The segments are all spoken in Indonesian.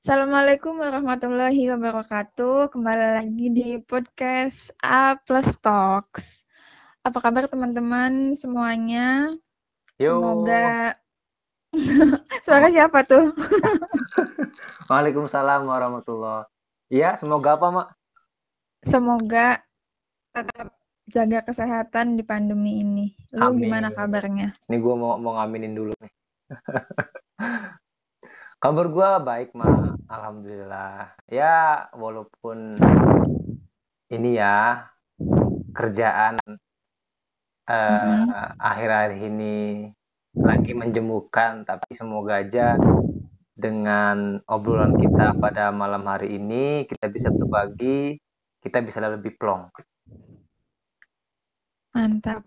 Assalamualaikum warahmatullahi wabarakatuh. Kembali lagi di podcast A Plus Talks. Apa kabar teman-teman semuanya? Yo. Semoga suara siapa tuh? Waalaikumsalam warahmatullah. Iya, semoga apa, Mak? Semoga tetap jaga kesehatan di pandemi ini. Lu Amin. gimana kabarnya? Ini gue mau mau ngaminin dulu nih. Kabar gue baik, Mak. Alhamdulillah. Ya, walaupun ini ya kerjaan eh, Mhm. akhir-akhir ini lagi menjemukan, tapi semoga aja dengan obrolan kita pada malam hari ini kita bisa berbagi, kita bisa lebih plong. Mantap.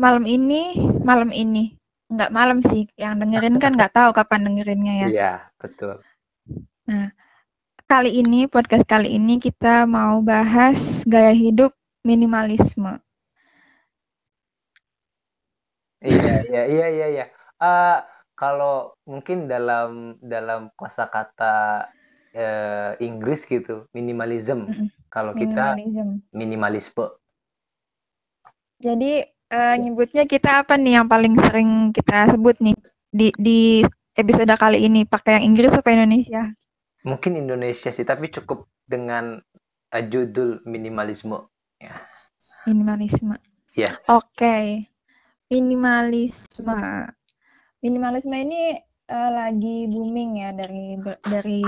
Malam ini, malam ini. Nggak malam sih, yang dengerin kan nggak tahu kapan dengerinnya ya. Iya, betul. Kali ini, podcast kali ini kita mau bahas gaya hidup minimalisme. Iya, iya, iya, iya, iya. Eh, kalau mungkin dalam dalam kosakata eh, Inggris gitu, minimalism. Kalau kita Minimalism. minimalisme. Jadi eh, nyebutnya kita apa nih yang paling sering kita sebut nih di di episode kali ini pakai yang Inggris apa Indonesia? Mungkin Indonesia sih, tapi cukup dengan eh, judul minimalisme. Minimalisme. Iya. Oke. Minimalisme. Minimalisme ini eh, lagi booming ya dari dari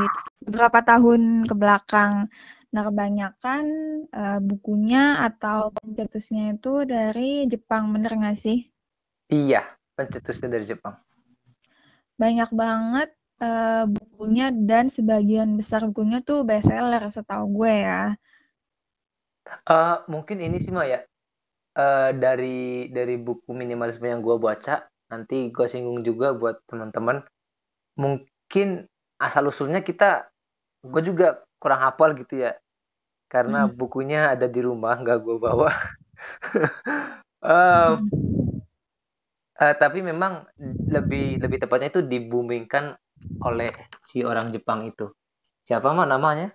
beberapa tahun ke belakang. Nah, kebanyakan eh, bukunya atau pencetusnya itu dari Jepang, bener nggak sih? Iya, pencetusnya dari Jepang. Banyak banget eh, bukunya dan sebagian besar bukunya tuh bestseller setahu gue ya. Eh, mungkin ini sih, Maya. Eh, dari dari buku minimalisme yang gue baca, nanti gue singgung juga buat teman-teman. Mungkin asal usulnya kita, gue juga kurang hafal gitu ya, karena Hmm. bukunya ada di rumah, nggak gue bawa. Hmm. eh, tapi memang lebih lebih tepatnya itu dibumingkan oleh si orang Jepang itu. Siapa mah namanya?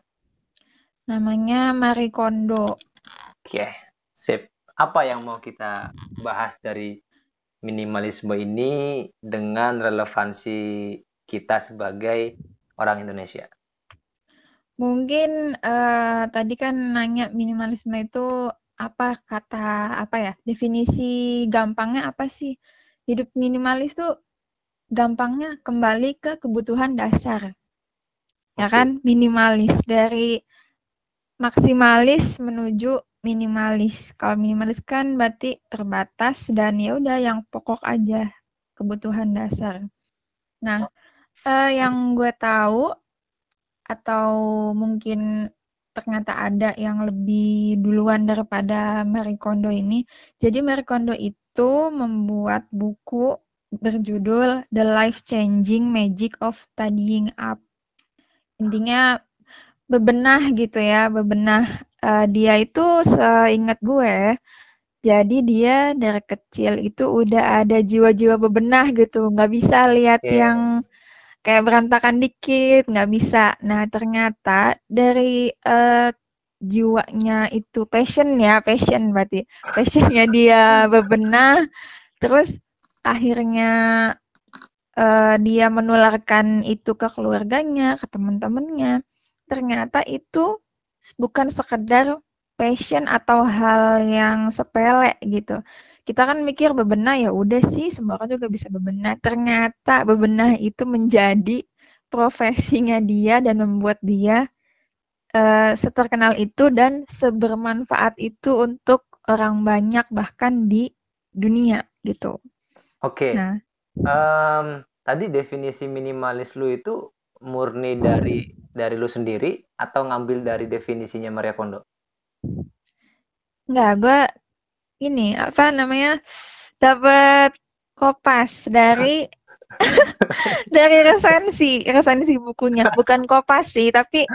Namanya Marie Kondo. Oke, sip. Apa yang mau kita bahas dari minimalisme ini dengan relevansi kita sebagai orang Indonesia? Mungkin eh, tadi kan nanya minimalisme itu apa kata apa ya definisi gampangnya apa sih? Hidup minimalis tuh gampangnya kembali ke kebutuhan dasar, ya Oke. kan? Minimalis dari maksimalis menuju minimalis. Kalau minimalis kan berarti terbatas dan ya udah yang pokok aja kebutuhan dasar. Nah, eh, yang gue tahu atau mungkin ternyata ada yang lebih duluan daripada Marie Kondo ini. Jadi Marie Kondo itu membuat buku berjudul The Life Changing Magic of Tidying Up. Intinya bebenah gitu ya, bebenah. Eh, dia itu seingat gue, jadi dia dari kecil itu udah ada jiwa-jiwa bebenah gitu, nggak bisa lihat Oke. yang kayak berantakan dikit, nggak bisa. Nah, ternyata dari eh, jiwanya itu passion ya, passion berarti. Passionnya dia bebenah, terus akhirnya eh, dia menularkan itu ke keluarganya, ke teman-temannya. Ternyata itu bukan sekedar passion atau hal yang sepele gitu. Kita kan mikir bebenah ya udah sih semua orang juga bisa bebenah. Ternyata bebenah itu menjadi profesinya dia dan membuat dia eh, seterkenal itu dan sebermanfaat itu untuk orang banyak bahkan di dunia gitu. Oke. Nah, Em, tadi definisi minimalis lu itu murni dari dari lu sendiri atau ngambil dari definisinya Maria Kondo? Enggak, gue ini apa namanya dapat kopas dari dari resensi resensi bukunya bukan kopas sih tapi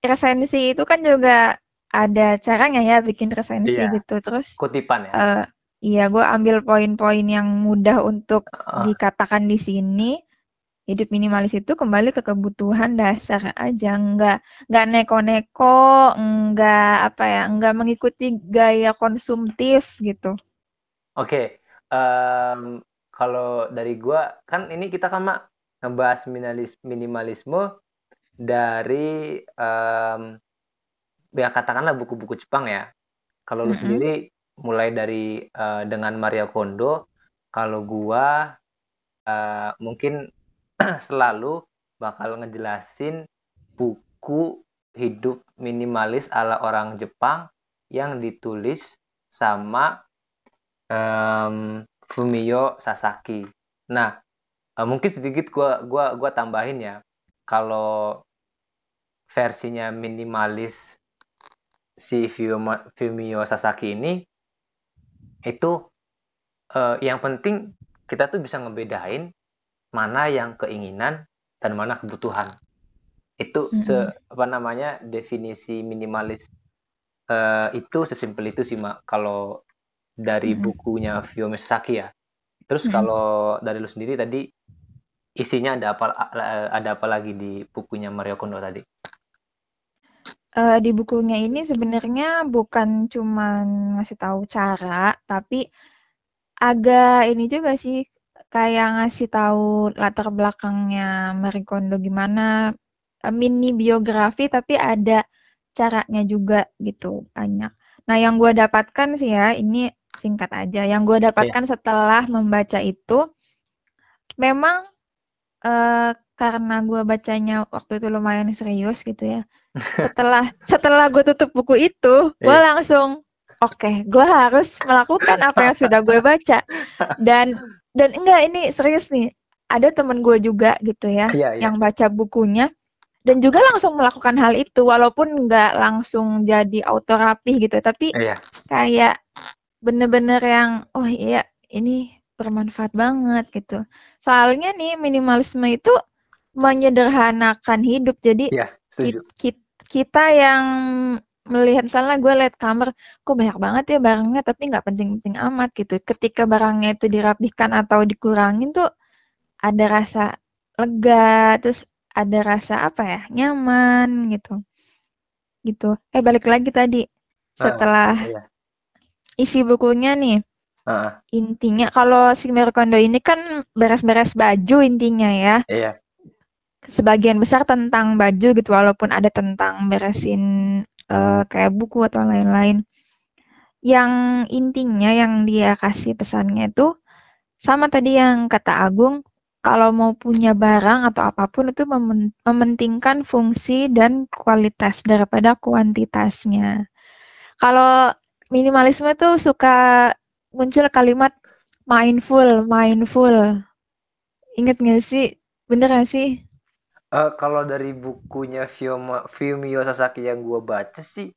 resensi itu kan juga ada caranya ya bikin resensi Iya. gitu terus Kutipan ya. eh iya gue ambil poin-poin yang mudah untuk Ah, dikatakan di sini hidup minimalis itu kembali ke kebutuhan dasar aja, nggak nggak neko-neko, nggak apa ya, nggak mengikuti gaya konsumtif gitu. Oke, um, kalau dari gua kan ini kita kan mak ngebahas minimalis minimalisme dari um, ya katakanlah buku-buku Jepang ya. Kalau lu sendiri mulai dari uh, dengan Maria Kondo, kalau gua uh, mungkin selalu bakal ngejelasin buku hidup minimalis ala orang Jepang yang ditulis sama um, Fumio Sasaki. Nah, uh, mungkin sedikit gua gua gua tambahin ya. Kalau versinya minimalis si Fumio Sasaki ini itu uh, yang penting kita tuh bisa ngebedain mana yang keinginan dan mana kebutuhan. Itu mm -hmm. se apa namanya definisi minimalis uh, itu sesimpel itu sih mak. Kalau dari mm-hmm. bukunya Fio Misaki ya. Terus mm-hmm. kalau dari lu sendiri tadi isinya ada apa ada apa lagi di bukunya Mario Kondo tadi? Uh, di bukunya ini sebenarnya bukan cuma ngasih tahu cara, tapi agak ini juga sih kayak ngasih tahu latar belakangnya Marie Kondo gimana mini biografi tapi ada caranya juga gitu banyak. Nah yang gue dapatkan sih ya ini singkat aja. Yang gue dapatkan yeah. setelah membaca itu, memang uh, karena gue bacanya waktu itu lumayan serius gitu ya. Setelah setelah gue tutup buku itu, gue yeah. langsung oke, okay, gue harus melakukan apa yang sudah gue baca. Dan dan enggak ini serius nih. Ada temen gue juga gitu ya, yeah, yeah. yang baca bukunya dan juga langsung melakukan hal itu walaupun nggak langsung jadi auto rapih gitu tapi yeah. kayak bener-bener yang oh iya ini bermanfaat banget gitu. Soalnya nih minimalisme itu menyederhanakan hidup. Jadi ya, kita, kita yang melihat misalnya gue lihat kamar kok banyak banget ya barangnya tapi nggak penting-penting amat gitu. Ketika barangnya itu dirapihkan atau dikurangin tuh ada rasa lega, terus ada rasa apa ya nyaman gitu. Gitu. Eh balik lagi tadi setelah uh, iya isi bukunya nih. Uh. Intinya kalau si Kondo ini kan beres-beres baju intinya ya. Iya. Sebagian besar tentang baju gitu walaupun ada tentang beresin uh, kayak buku atau lain-lain. Yang intinya yang dia kasih pesannya itu sama tadi yang kata Agung, kalau mau punya barang atau apa pun itu mementingkan fungsi dan kualitas daripada kuantitasnya. Kalau minimalisme tuh suka muncul kalimat mindful, mindful. Ingat nggak sih? Bener gak sih? Uh, kalau dari bukunya Fumio, Fumio Sasaki yang gue baca sih,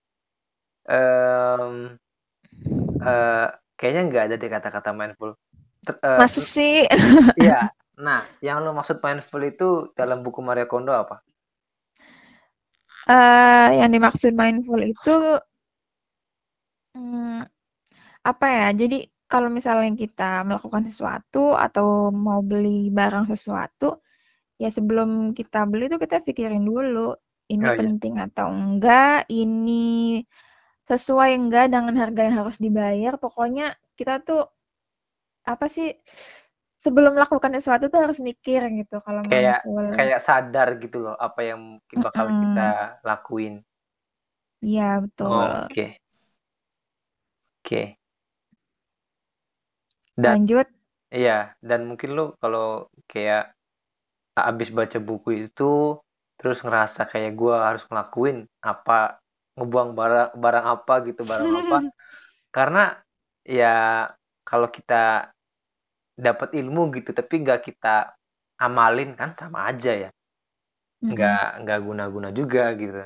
um, uh, kayaknya nggak ada deh kata-kata mindful. Uh, Masa sih? Iya. Nah, yang lo maksud mindful itu dalam buku Maria Kondo apa? Uh, yang dimaksud mindful itu Hmm, apa ya, jadi kalau misalnya kita melakukan sesuatu atau mau beli barang sesuatu, ya sebelum kita beli itu kita pikirin dulu, ini oh, iya. penting atau enggak, ini sesuai enggak dengan harga yang harus dibayar, pokoknya kita tuh apa sih, sebelum melakukan sesuatu tuh harus mikir gitu kalau Kayak kayak sadar gitu loh apa yang mungkin bakal -hmm. kita lakuin. Iya, betul. Oh, oke. Oke. Dan Lanjut. iya, dan mungkin lu kalau kayak abis baca buku itu terus ngerasa kayak gua harus ngelakuin apa ngebuang barang barang apa gitu barang apa karena ya kalau kita dapat ilmu gitu tapi nggak kita amalin kan sama aja ya nggak nggak guna-guna juga gitu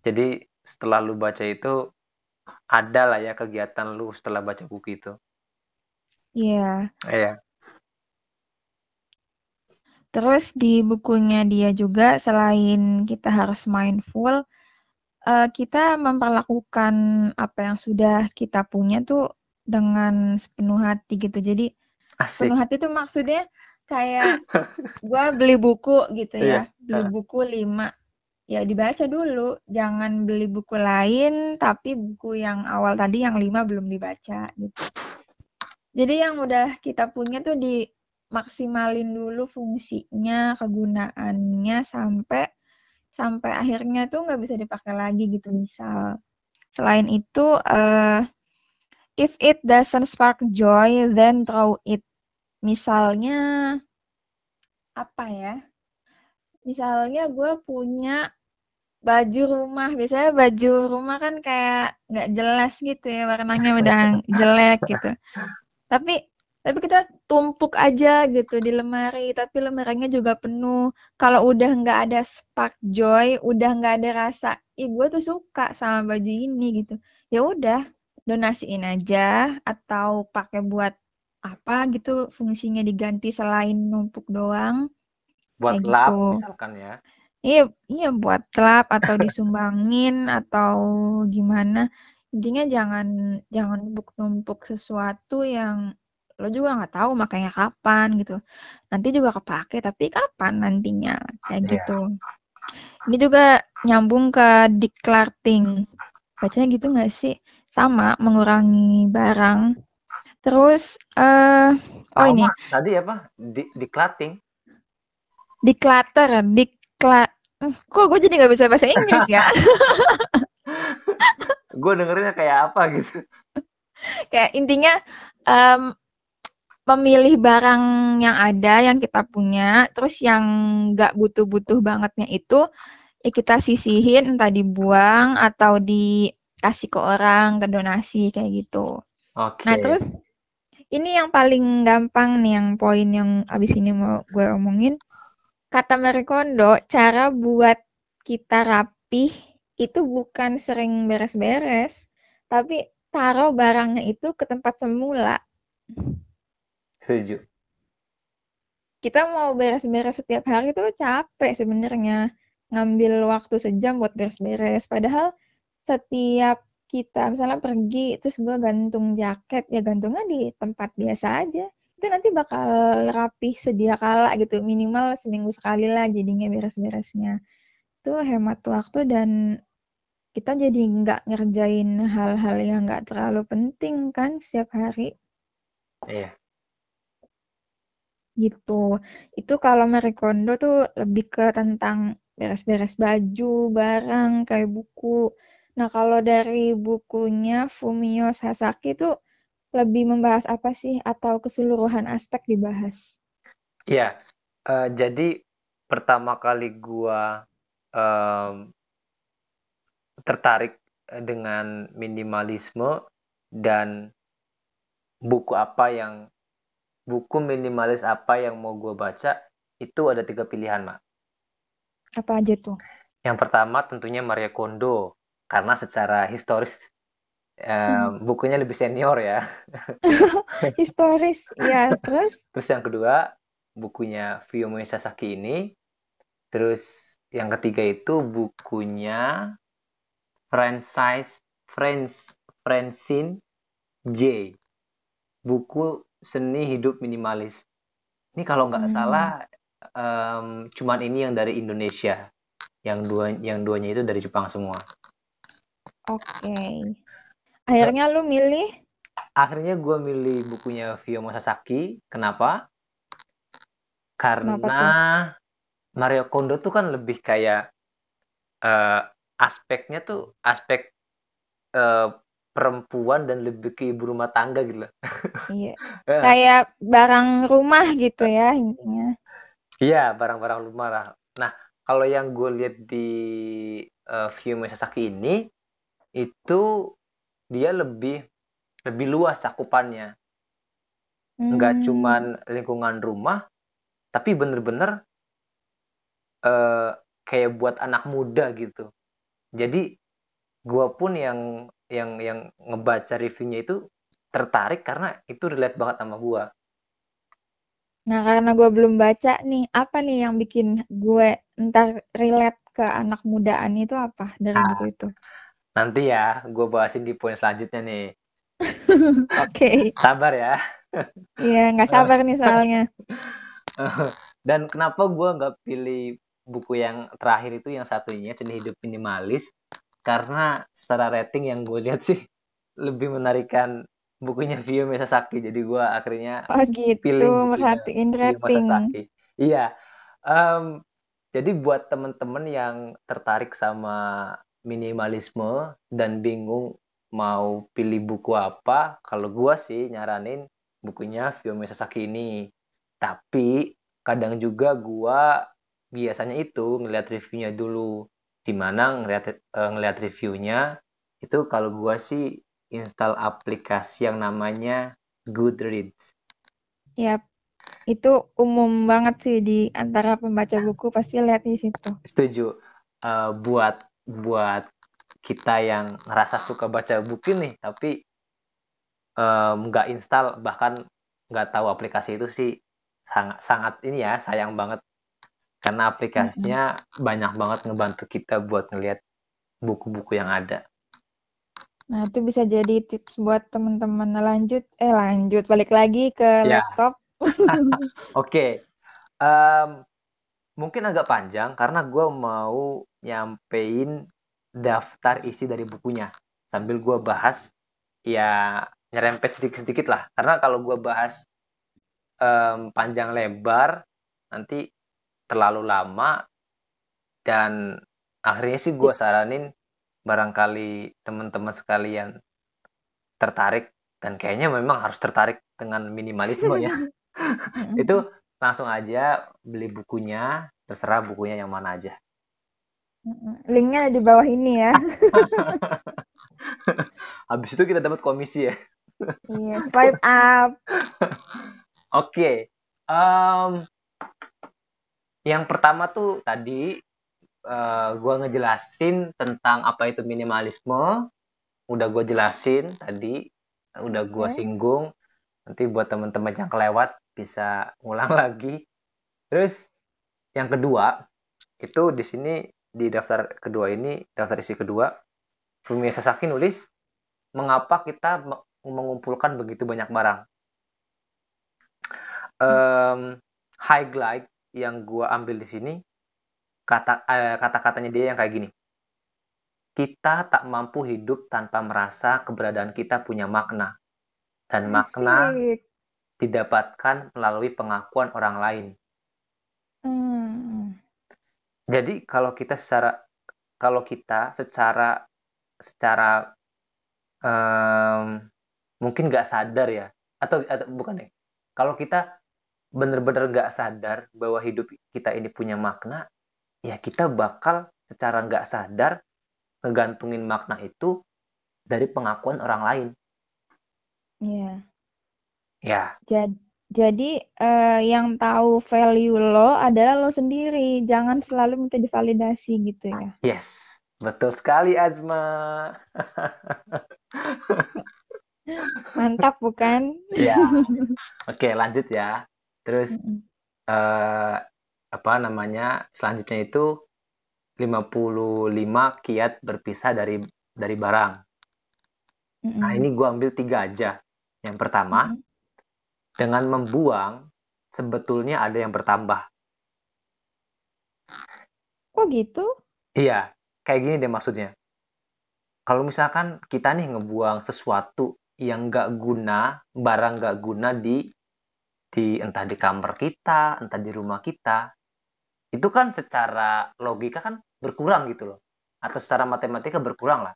jadi setelah lu baca itu ada lah ya kegiatan lu setelah baca buku itu. Iya. Yeah. Iya. Terus di bukunya dia juga selain kita harus mindful, uh, kita memperlakukan apa yang sudah kita punya tuh dengan sepenuh hati gitu. Jadi Asik. sepenuh hati itu maksudnya kayak gue beli buku gitu ya, beli buku lima, ya dibaca dulu, jangan beli buku lain tapi buku yang awal tadi yang lima belum dibaca gitu. Jadi yang udah kita punya tuh dimaksimalin dulu fungsinya, kegunaannya sampai sampai akhirnya tuh nggak bisa dipakai lagi gitu misal. Selain itu, eh if it doesn't spark joy, then throw it. Misalnya apa ya? Misalnya gue punya baju rumah, biasanya baju rumah kan kayak nggak jelas gitu ya, warnanya udah jelek gitu. Tapi tapi kita tumpuk aja gitu di lemari, tapi lemarinya juga penuh. Kalau udah nggak ada spark joy, udah nggak ada rasa, ih gue tuh suka sama baju ini gitu. Ya udah, donasiin aja atau pakai buat apa gitu fungsinya diganti selain numpuk doang. Buat Kayak lap gitu. misalkan ya. Iya, iya buat klub atau disumbangin atau gimana. Intinya jangan jangan numpuk-numpuk sesuatu yang lo juga nggak tahu makanya kapan gitu. Nanti juga kepake tapi kapan nantinya kayak Iya. gitu. Ini juga nyambung ke decluttering. Bacanya gitu nggak sih? Sama mengurangi barang. Terus eh oh ini tadi apa? Di, decluttering. declutter, dikla Eh, kok gue jadi nggak bisa bahasa Inggris ya? Gue dengerinnya kayak apa gitu. kayak intinya em, memilih barang yang ada yang kita punya terus yang nggak butuh-butuh bangetnya itu ya kita sisihin entah dibuang atau dikasih ke orang ke donasi kayak gitu. Oke. nah terus ini yang paling gampang nih yang poin yang abis ini mau gue omongin. Kata Marie Kondo cara buat kita rapih itu bukan sering beres-beres tapi taruh barangnya itu ke tempat semula Setuju. kita mau beres-beres setiap hari itu capek sebenarnya ngambil waktu sejam buat beres-beres padahal setiap kita misalnya pergi terus gue gantung jaket ya gantungnya di tempat biasa aja itu nanti bakal rapih sedia kala gitu minimal seminggu sekali lah jadinya beres-beresnya itu hemat waktu dan kita jadi nggak ngerjain hal-hal yang nggak terlalu penting kan setiap hari Iya. Gitu. Itu kalau Marie Kondo tuh lebih ke tentang beres-beres baju, barang, kayak buku. Nah, kalau dari bukunya Fumio Sasaki tuh lebih membahas apa sih? Atau keseluruhan aspek dibahas? Iya. Eh, jadi pertama kali gua em, tertarik dengan minimalisme dan buku apa yang buku minimalis apa yang mau gue baca itu ada tiga pilihan mak. Apa aja tuh? Yang pertama tentunya Maria Kondo karena secara historis em, bukunya lebih senior ya. Historis, ya. Terus? Terus yang kedua bukunya Fumio Sasaki ini. Terus yang ketiga itu bukunya Francis Franz Francine J. Buku Seni Hidup Minimalis. Ini kalau nggak Hmm. salah em, cuman ini yang dari Indonesia. Yang dua yang duanya itu dari Jepang semua. Oke. Akhirnya lu milih? Akhirnya gue milih bukunya Fumio Sasaki. Kenapa? Karena Mario Kondo tuh kan lebih kayak eh, aspeknya tuh aspek eh, perempuan dan lebih ke ibu rumah tangga gitu loh. Iya. Eh, Kayak barang rumah gitu ya intinya. Iya, barang-barang rumah lah. Nah, kalau yang gue lihat di eh, Fumio Sasaki ini itu dia lebih lebih luas cakupannya. Nggak Hmm. cuman lingkungan rumah, tapi bener-bener eh, kayak buat anak muda gitu. Jadi gua pun yang yang yang ngebaca reviewnya itu tertarik karena itu relate banget sama gua. Nah, karena gue belum baca nih, apa nih yang bikin gue ntar relate ke anak mudaan itu apa dari Ah. buku itu? Nanti ya, gue bahasin di poin selanjutnya nih. Oke, Sabar ya. iya nggak sabar nih soalnya. Dan kenapa gue nggak pilih buku yang terakhir itu yang satunya Seni Hidup Minimalis karena secara rating yang gue lihat sih lebih menarikan bukunya Vio Mesasaki jadi gue akhirnya Oh gitu, pilih merhatiin rating. Iya. Um, jadi buat temen-temen yang tertarik sama minimalisme dan bingung mau pilih buku apa kalau gue sih nyaranin bukunya Vio Mesasaki ini. Tapi kadang juga gue biasanya itu ngeliat reviewnya dulu di mana ngeliat uh, ngeliat reviewnya itu kalau gue sih install aplikasi yang namanya Goodreads. Yap, itu umum banget sih di antara pembaca buku pasti lihat di situ. Setuju. Uh, buat buat kita yang ngerasa suka baca buku nih, tapi nggak um, install bahkan nggak tahu aplikasi itu sih sangat sangat ini ya sayang banget karena aplikasinya mm -hmm. banyak banget ngebantu kita buat ngelihat buku-buku yang ada. Nah, itu bisa jadi tips buat teman-teman lanjut, eh lanjut, balik lagi ke ya. laptop. Oke, okay. um, mungkin agak panjang karena gue mau nyampein daftar isi dari bukunya sambil gue bahas ya nyerempet sedikit-sedikit lah. Karena kalau gue bahas um, panjang lebar nanti terlalu lama dan akhirnya sih gue saranin barangkali teman-teman sekalian tertarik dan kayaknya memang harus tertarik dengan minimalisme ya. itu langsung aja beli bukunya, terserah bukunya yang mana aja. Linknya di bawah ini ya. Habis itu kita dapat komisi ya. Iya, swipe up. Oke. Okay. Um, yang pertama tuh tadi uh, eh, gue ngejelasin tentang apa itu minimalisme. Udah gue jelasin tadi udah gue okay. singgung. Nanti buat teman-teman yang kelewat bisa ngulang lagi. Terus yang kedua itu di sini di daftar kedua ini daftar isi kedua Fumi Sasaki nulis mengapa kita mengumpulkan begitu banyak barang? Um, highlight yang gue ambil di sini kata eh, kata-katanya dia yang kayak gini. Kita tak mampu hidup tanpa merasa keberadaan kita punya makna. Dan makna didapatkan melalui pengakuan orang lain. Hmm. Jadi kalau kita secara kalau kita secara secara um, mungkin nggak sadar ya atau, atau bukan ya kalau kita benar-benar nggak sadar bahwa hidup kita ini punya makna ya kita bakal secara nggak sadar ngegantungin makna itu dari pengakuan orang lain. Iya. Ya. Jadi, jadi uh, yang tahu value lo adalah lo sendiri, jangan selalu minta divalidasi gitu ya. Yes, betul sekali Azma. Mantap bukan? Iya. Oke, lanjut ya. Terus uh, apa namanya selanjutnya itu 55 kiat berpisah dari dari barang. Mm -hmm. Nah ini gue ambil tiga aja. Yang pertama, mm -hmm. dengan membuang sebetulnya ada yang bertambah. Oh gitu? Iya, kayak gini deh maksudnya. Kalau misalkan kita nih ngebuang sesuatu yang gak guna, barang gak guna di di entah di kamar kita, entah di rumah kita, itu kan secara logika kan berkurang gitu loh. Atau secara matematika berkurang lah.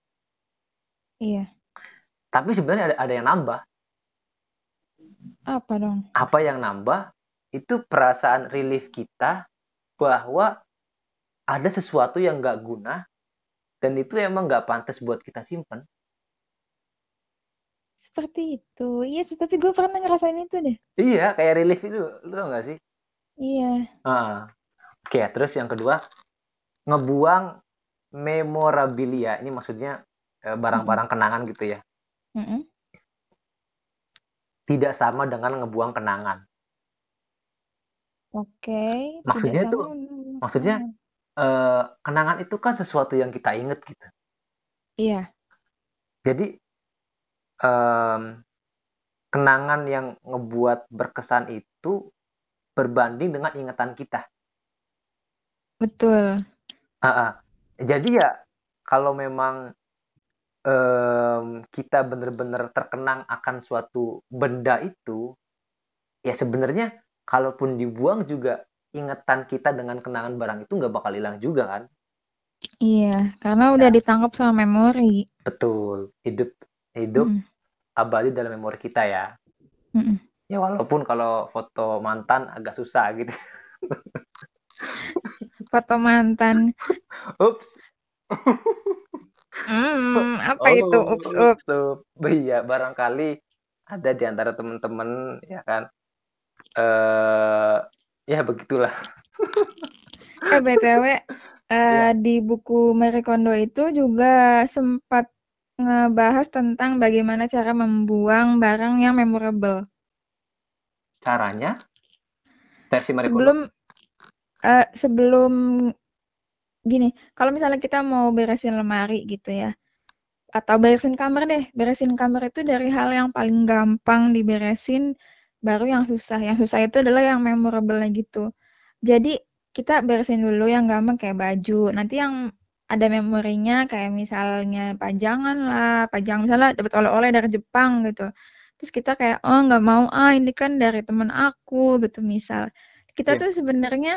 Iya. Tapi sebenarnya ada ada yang nambah. Apa dong? Apa yang nambah? Itu perasaan relief kita bahwa ada sesuatu yang nggak guna dan itu emang nggak pantas buat kita simpen seperti itu iya tapi gue pernah ngerasain itu deh iya kayak relief itu lu tau gak sih iya ah Oke, terus yang kedua, ngebuang memorabilia. Ini maksudnya eh, barang-barang kenangan gitu ya. Mm -hmm. Tidak sama dengan ngebuang kenangan. Oke. Maksudnya itu, maksudnya uh, kenangan itu kan sesuatu yang kita inget gitu. Iya. Jadi um, kenangan yang ngebuat berkesan itu berbanding dengan ingatan kita. Betul. Ah, ah. Jadi ya kalau memang um, kita benar-benar terkenang akan suatu benda itu, ya sebenarnya kalaupun dibuang juga ingatan kita dengan kenangan barang itu nggak bakal hilang juga kan? Iya, karena udah Ya. ditangkap sama memori. Betul, hidup hidup Mm, abadi dalam memori kita ya. mm-mm. Ya walaupun kalau foto mantan agak susah gitu. Foto mantan. Ups. Hmm, apa itu? Ups, ups. tuh. Iya, barangkali ada di antara teman-teman ya kan. Eh ya begitulah. Eh, BTW, eh, Ya. di buku Marie Kondo itu juga sempat ngebahas tentang bagaimana cara membuang barang yang memorable. Caranya versi Marie Kondo. Sebelum eh, sebelum gini, kalau misalnya kita mau beresin lemari gitu ya, atau beresin kamar deh, beresin kamar itu dari hal yang paling gampang diberesin, baru yang susah. Yang susah itu adalah yang memorable gitu. Jadi kita beresin dulu yang gampang kayak baju. Nanti yang ada memorinya kayak misalnya pajangan lah, pajang misalnya dapat oleh-oleh dari Jepang gitu. Terus kita kayak oh nggak mau ah ini kan dari temen aku gitu misal. Kita Iya. tuh sebenarnya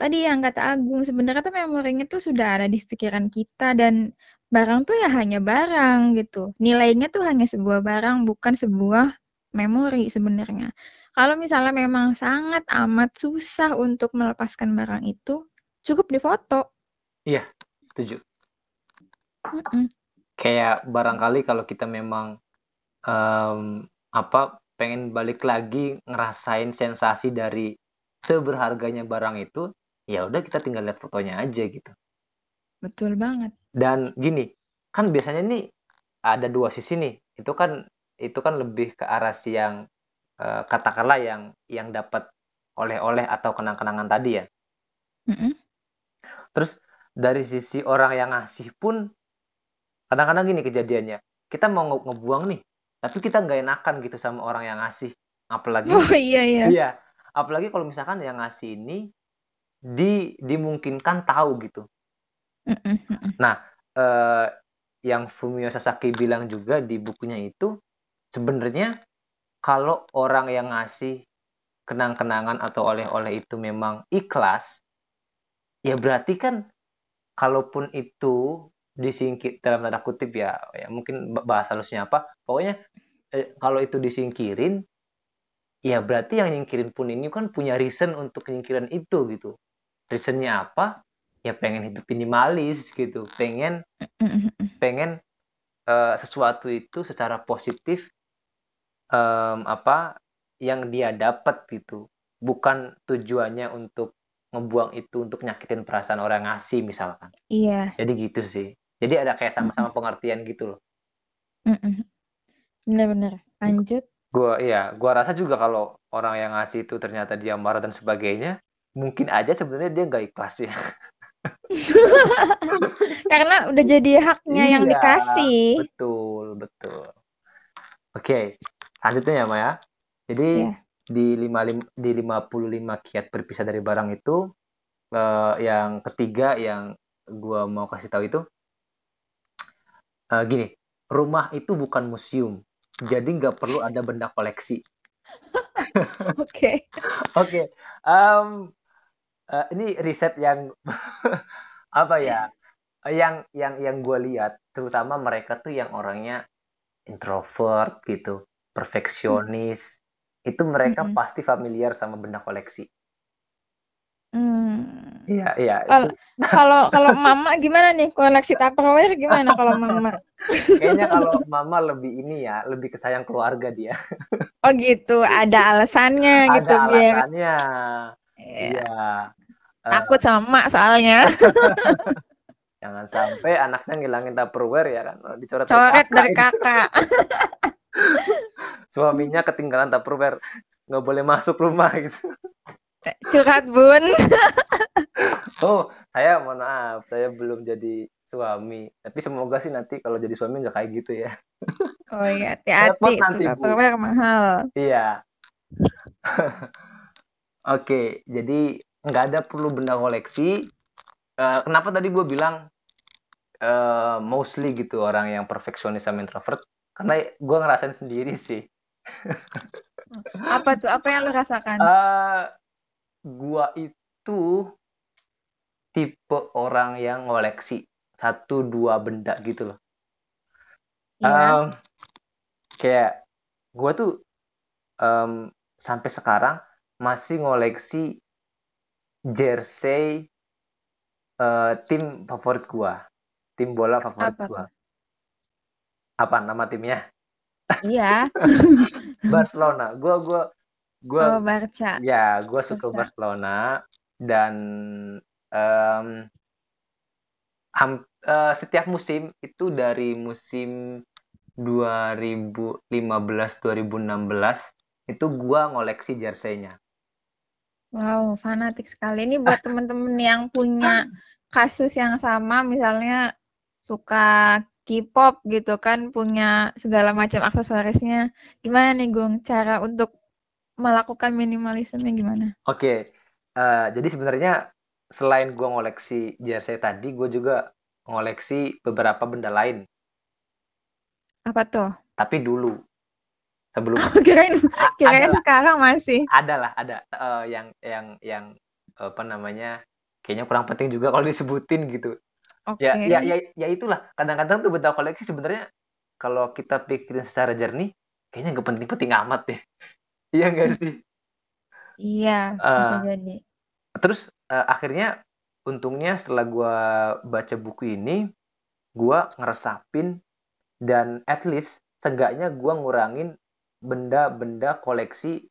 tadi yang kata Agung sebenarnya tuh memorinya tuh sudah ada di pikiran kita dan barang tuh ya hanya barang gitu. Nilainya tuh hanya sebuah barang bukan sebuah memori sebenarnya. Kalau misalnya memang sangat amat susah untuk melepaskan barang itu, cukup difoto. Setuju. Mm-mm. Kayak barangkali kalau kita memang em, apa pengen balik lagi ngerasain sensasi dari seberharganya barang itu, ya udah kita tinggal lihat fotonya aja gitu. Betul banget. Dan gini, kan biasanya nih ada dua sisi nih. Itu kan itu kan lebih ke arah si yang eh, katakanlah yang yang dapat oleh-oleh atau kenang-kenangan tadi ya. Mm-mm. Terus dari sisi orang yang ngasih pun kadang-kadang gini kejadiannya. Kita mau nge- ngebuang nih, tapi kita nggak enakan gitu sama orang yang ngasih. Apalagi Oh iya iya. iya, apalagi kalau misalkan yang ngasih ini di dimungkinkan tahu gitu. Mm-mm. eh, yang Fumio Sasaki bilang juga di bukunya itu sebenarnya kalau orang yang ngasih kenang-kenangan atau oleh-oleh itu memang ikhlas, ya berarti kan kalaupun itu disingkir dalam tanda kutip ya, ya mungkin ba- bahasa halusnya apa, pokoknya eh, kalau itu disingkirin, ya berarti yang nyingkirin pun ini kan punya reason untuk nyingkiran itu gitu. Reasonnya apa? Ya pengen hidup minimalis gitu, pengen pengen eh, sesuatu itu secara positif em, apa yang dia dapat gitu bukan tujuannya untuk ngebuang itu untuk nyakitin perasaan orang ngasih misalkan Iya. jadi gitu sih jadi ada kayak sama-sama pengertian gitu loh Mm-mm. Benar-benar. Lanjut. gua iya gua rasa juga kalau orang yang ngasih itu ternyata dia marah dan sebagainya mungkin aja sebenarnya dia nggak ikhlas ya Karena udah jadi haknya yang Iya, dikasih. betul betul oke lanjutnya ya Maya jadi Iya. Di lima lim- di 55 kiat berpisah dari barang itu eh, yang ketiga yang gua mau kasih tahu itu eh, gini rumah itu bukan museum jadi nggak perlu ada benda koleksi Oke. oke em, eh, ini riset yang apa ya yang yang yang gue lihat terutama mereka tuh yang orangnya introvert gitu perfeksionis itu mereka Mm-mm. pasti familiar sama benda koleksi Hmm. iya iya Kalau kalau mama gimana nih koleksi Tupperware gimana kalau mama? kayaknya kalau mama lebih ini ya lebih kesayang keluarga dia Oh gitu, ada alasannya gitu ada biar alasannya Iya. iya Eh, takut sama mak soalnya. jangan sampai anaknya ngilangin tupperware ya kan dicoret Coret dari kakak itu. kakak. Suaminya ketinggalan tupperware nggak boleh masuk rumah gitu Curhat bun. oh saya mohon maaf saya belum jadi suami tapi semoga sih nanti kalau jadi suami nggak kayak gitu ya Oh iya, hati-hati Tupperware mahal. iya Oke, jadi nggak ada perlu benda koleksi. Uh, kenapa tadi gue bilang uh, mostly gitu orang yang perfeksionis sama introvert? Karena gue ngerasain sendiri sih. Apa tuh? Apa yang lo rasakan? Uh, gua itu tipe orang yang ngoleksi satu dua benda gitu loh. Iya. Um, kayak gue tuh um, sampai sekarang masih ngoleksi jersey uh, tim favorit gua, tim bola favorit Apa gua. Apa nama timnya? Iya. Barcelona. Gua gua gua Oh, Barca. ya gua suka Barca. Barcelona dan um, ham, uh, setiap musim itu dari musim 2015 2016 itu gua ngoleksi jersey-nya. Wow, fanatik sekali. Ini buat temen-temen yang punya kasus yang sama, misalnya suka K-pop gitu kan, punya segala macam aksesorisnya. Gimana nih, Gung, cara untuk melakukan minimalisme gimana? Oke, uh, jadi sebenarnya selain gua ngoleksi jersey tadi, gue juga ngoleksi beberapa benda lain. Apa tuh? Tapi dulu, sebelum Oh, kirain kirain sekarang masih. ada lah, ada uh, yang yang yang apa namanya? Kayaknya kurang penting juga kalau disebutin gitu. Ya, ya, Oke. ya, ya itulah. Kadang-kadang tuh benda koleksi sebenarnya kalau kita pikirin secara jernih, kayaknya nggak penting-penting amat deh. Iya nggak sih? Iya, bisa Uh, jadi. terus uh, akhirnya untungnya setelah gua baca buku ini, gua ngeresapin dan at least seenggaknya gua ngurangin benda-benda koleksi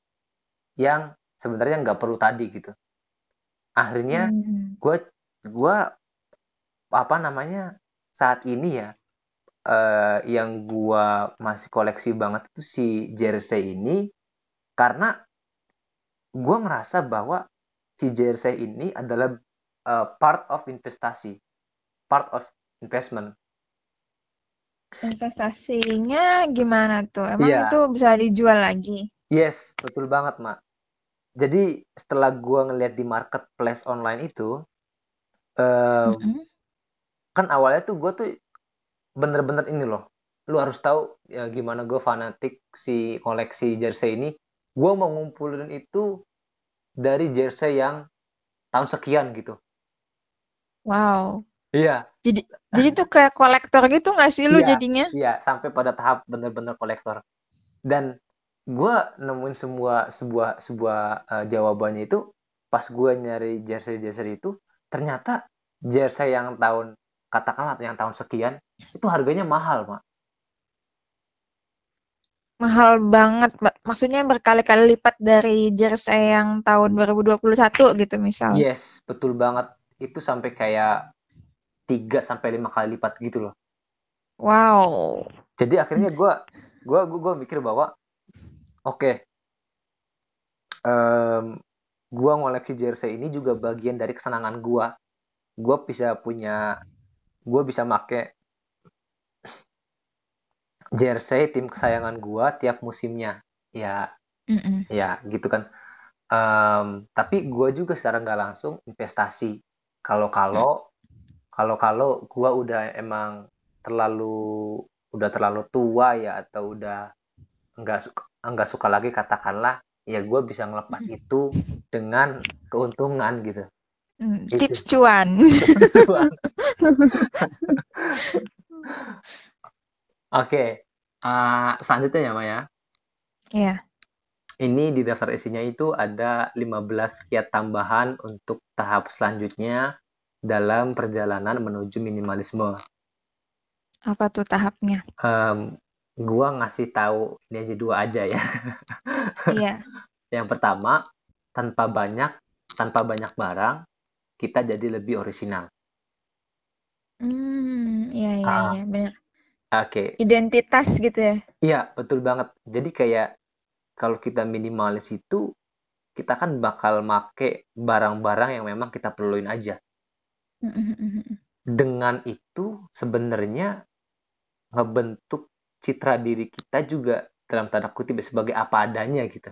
yang sebenarnya nggak perlu tadi gitu. Akhirnya Hmm. gua gua apa namanya saat ini ya eh, yang gua masih koleksi banget itu si jersey ini karena gua ngerasa bahwa si jersey ini adalah eh, part of investasi, part of investment. Investasinya gimana tuh? Emang Iya, itu bisa dijual lagi? yes, betul banget, Mak. Jadi setelah gua ngeliat di marketplace online itu, eh, Mm-mm. Kan awalnya tuh gua tuh bener-bener ini loh. Lu harus tahu ya gimana gue fanatik si koleksi jersey ini. Gue mau ngumpulin itu dari jersey yang tahun sekian gitu. Wow. Iya, Jadi jadi tuh kayak kolektor gitu nggak sih lu iya, jadinya? iya sampai pada tahap bener-bener kolektor. Dan gue nemuin semua sebuah sebuah eh, jawabannya itu pas gue nyari jersey-jersey itu ternyata jersey yang tahun katakanlah yang tahun sekian itu harganya mahal, Mak. Mahal banget. Maksudnya berkali-kali lipat dari jersey yang tahun 2021 gitu misal. Yes, betul banget. Itu sampai kayak 3 sampai 5 kali lipat gitu loh. Wow. Jadi akhirnya gue gua gua, gua mikir bahwa oke, em, gua ngoleksi jersey ini juga bagian dari kesenangan gua. Gua bisa punya gua bisa make jersey tim kesayangan gua tiap musimnya. Ya, Mm-mm. ya gitu kan. Em, tapi gua juga secara nggak langsung investasi. Kalau-kalau kalau-kalau gua udah emang terlalu udah terlalu tua ya atau udah nggak suka nggak suka lagi katakanlah ya gue bisa ngelepas itu dengan keuntungan gitu Mm, Tips cuan. oke uh, selanjutnya ya Maya Iya. ini di daftar isinya itu ada 15 kiat tambahan untuk tahap selanjutnya dalam perjalanan menuju minimalisme Apa tuh tahapnya? Em, gua ngasih tahu ini aja dua aja ya Iya. Yang pertama, tanpa banyak tanpa banyak barang, kita jadi lebih orisinal. Hmm, iya iya Ah, iya benar. Oke, Identitas gitu ya. iya betul banget. Jadi kayak kalau kita minimalis itu, kita kan bakal make barang-barang yang memang kita perluin aja. Dengan itu sebenarnya ngebentuk citra diri kita juga dalam tanda kutip sebagai apa adanya gitu.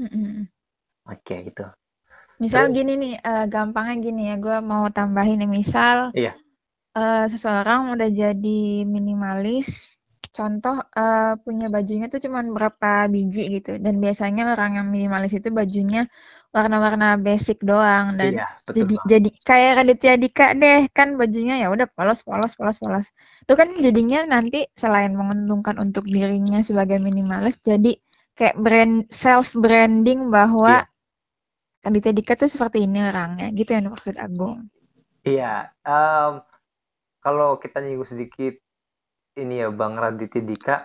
Mm-mm. Oke gitu. Misal gini nih, uh, gampangnya gini ya, gue mau tambahin nih, misal Iya. Uh, seseorang udah jadi minimalis, contoh uh, punya bajunya tuh cuma berapa biji gitu, dan biasanya orang yang minimalis itu bajunya warna-warna basic doang dan iya, betul jadi jadi kayak Raditya Dika deh kan bajunya ya udah polos polos polos polos. Itu kan jadinya nanti selain menguntungkan untuk dirinya sebagai minimalis jadi kayak brand self branding bahwa Iya. Raditya Dika tuh seperti ini orangnya gitu yang maksud Agung. Iya, um, kalau kita nyinggung sedikit ini ya Bang Raditya Dika,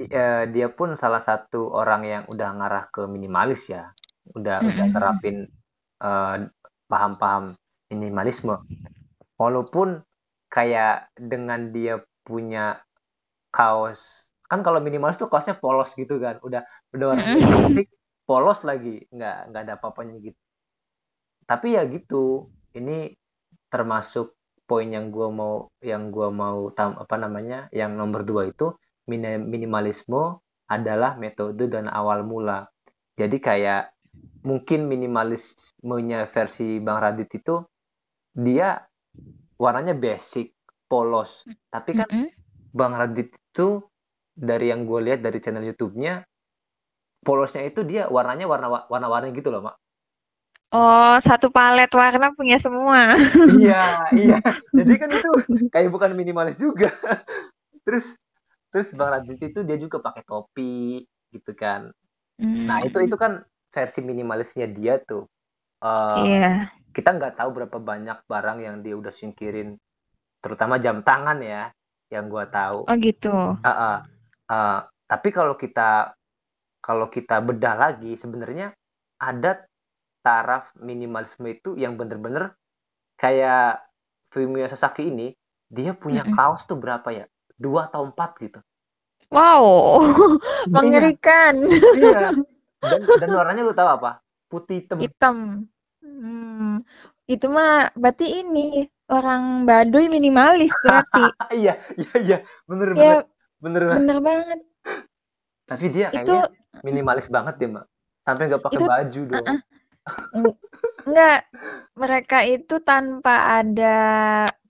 ya, dia pun salah satu orang yang udah ngarah ke minimalis ya, udah Mm-mm. udah terapin uh, paham-paham minimalisme. Walaupun kayak dengan dia punya kaos, kan kalau minimalis tuh kaosnya polos gitu kan, udah udah warna plastik, polos lagi. Nggak nggak ada apa-apanya gitu. Tapi ya gitu ini termasuk poin yang gua mau yang gua mau tam, apa namanya yang nomor dua itu minimalisme adalah metode dan awal mula. Jadi kayak mungkin minimalismenya versi Bang Radit itu dia warnanya basic polos. Tapi kan Mm-mm. Bang Radit itu dari yang gue lihat dari channel YouTube-nya polosnya itu dia warnanya warna warna-warni gitu loh mak oh satu palet warna punya semua. Iya iya. Jadi kan itu kayak bukan minimalis juga. Terus terus bang Radit itu dia juga pakai topi gitu kan. Hmm. nah itu itu kan versi minimalisnya dia tuh. Uh, Iya. kita nggak tahu berapa banyak barang yang dia udah singkirin terutama jam tangan ya yang gua tahu. Oh gitu. Uh, uh, uh, tapi kalau kita kalau kita bedah lagi sebenarnya ada taraf minimalisme itu yang bener-bener kayak Fumio Sasaki ini dia punya Mm-mm. kaos tuh berapa ya? Dua atau empat gitu. Wow Iya, mengerikan. Iya. Dan dan warnanya lu tahu apa? Putih hitam. Hitam. Hmm. itu mah berarti ini orang Baduy minimalis berarti. Iya iya iya. Bener ya bener bener banget. bener banget. Tapi dia itu kayaknya minimalis banget ya mbak. Sampai nggak pakai itu baju dong uh-uh. Eng- enggak mereka itu tanpa ada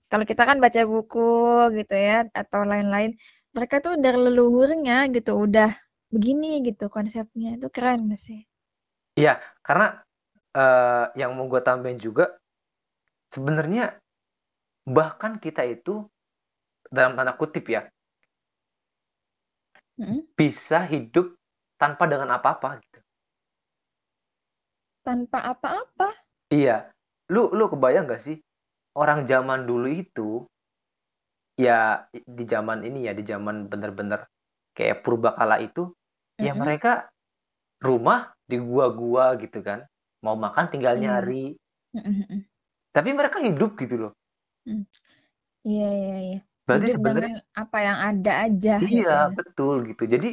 kalau kita kan baca buku gitu ya atau lain-lain mereka tuh dari leluhurnya gitu udah begini gitu konsepnya itu keren sih iya karena uh, yang mau gue tambahin juga sebenarnya bahkan kita itu dalam tanda kutip ya Mm-mm. bisa hidup tanpa dengan apa-apa. Tanpa apa-apa. Iya, lu lu kebayang gak sih? Orang zaman dulu itu ya di zaman ini ya di zaman bener-bener kayak purbakala itu ya Mm-mm. mereka rumah di gua-gua gitu kan. Mau makan tinggal Iya. nyari. Mm-mm. tapi mereka hidup gitu loh. Iya iya iya. Berarti sebenarnya apa yang ada aja gitu iya ya. betul gitu. Jadi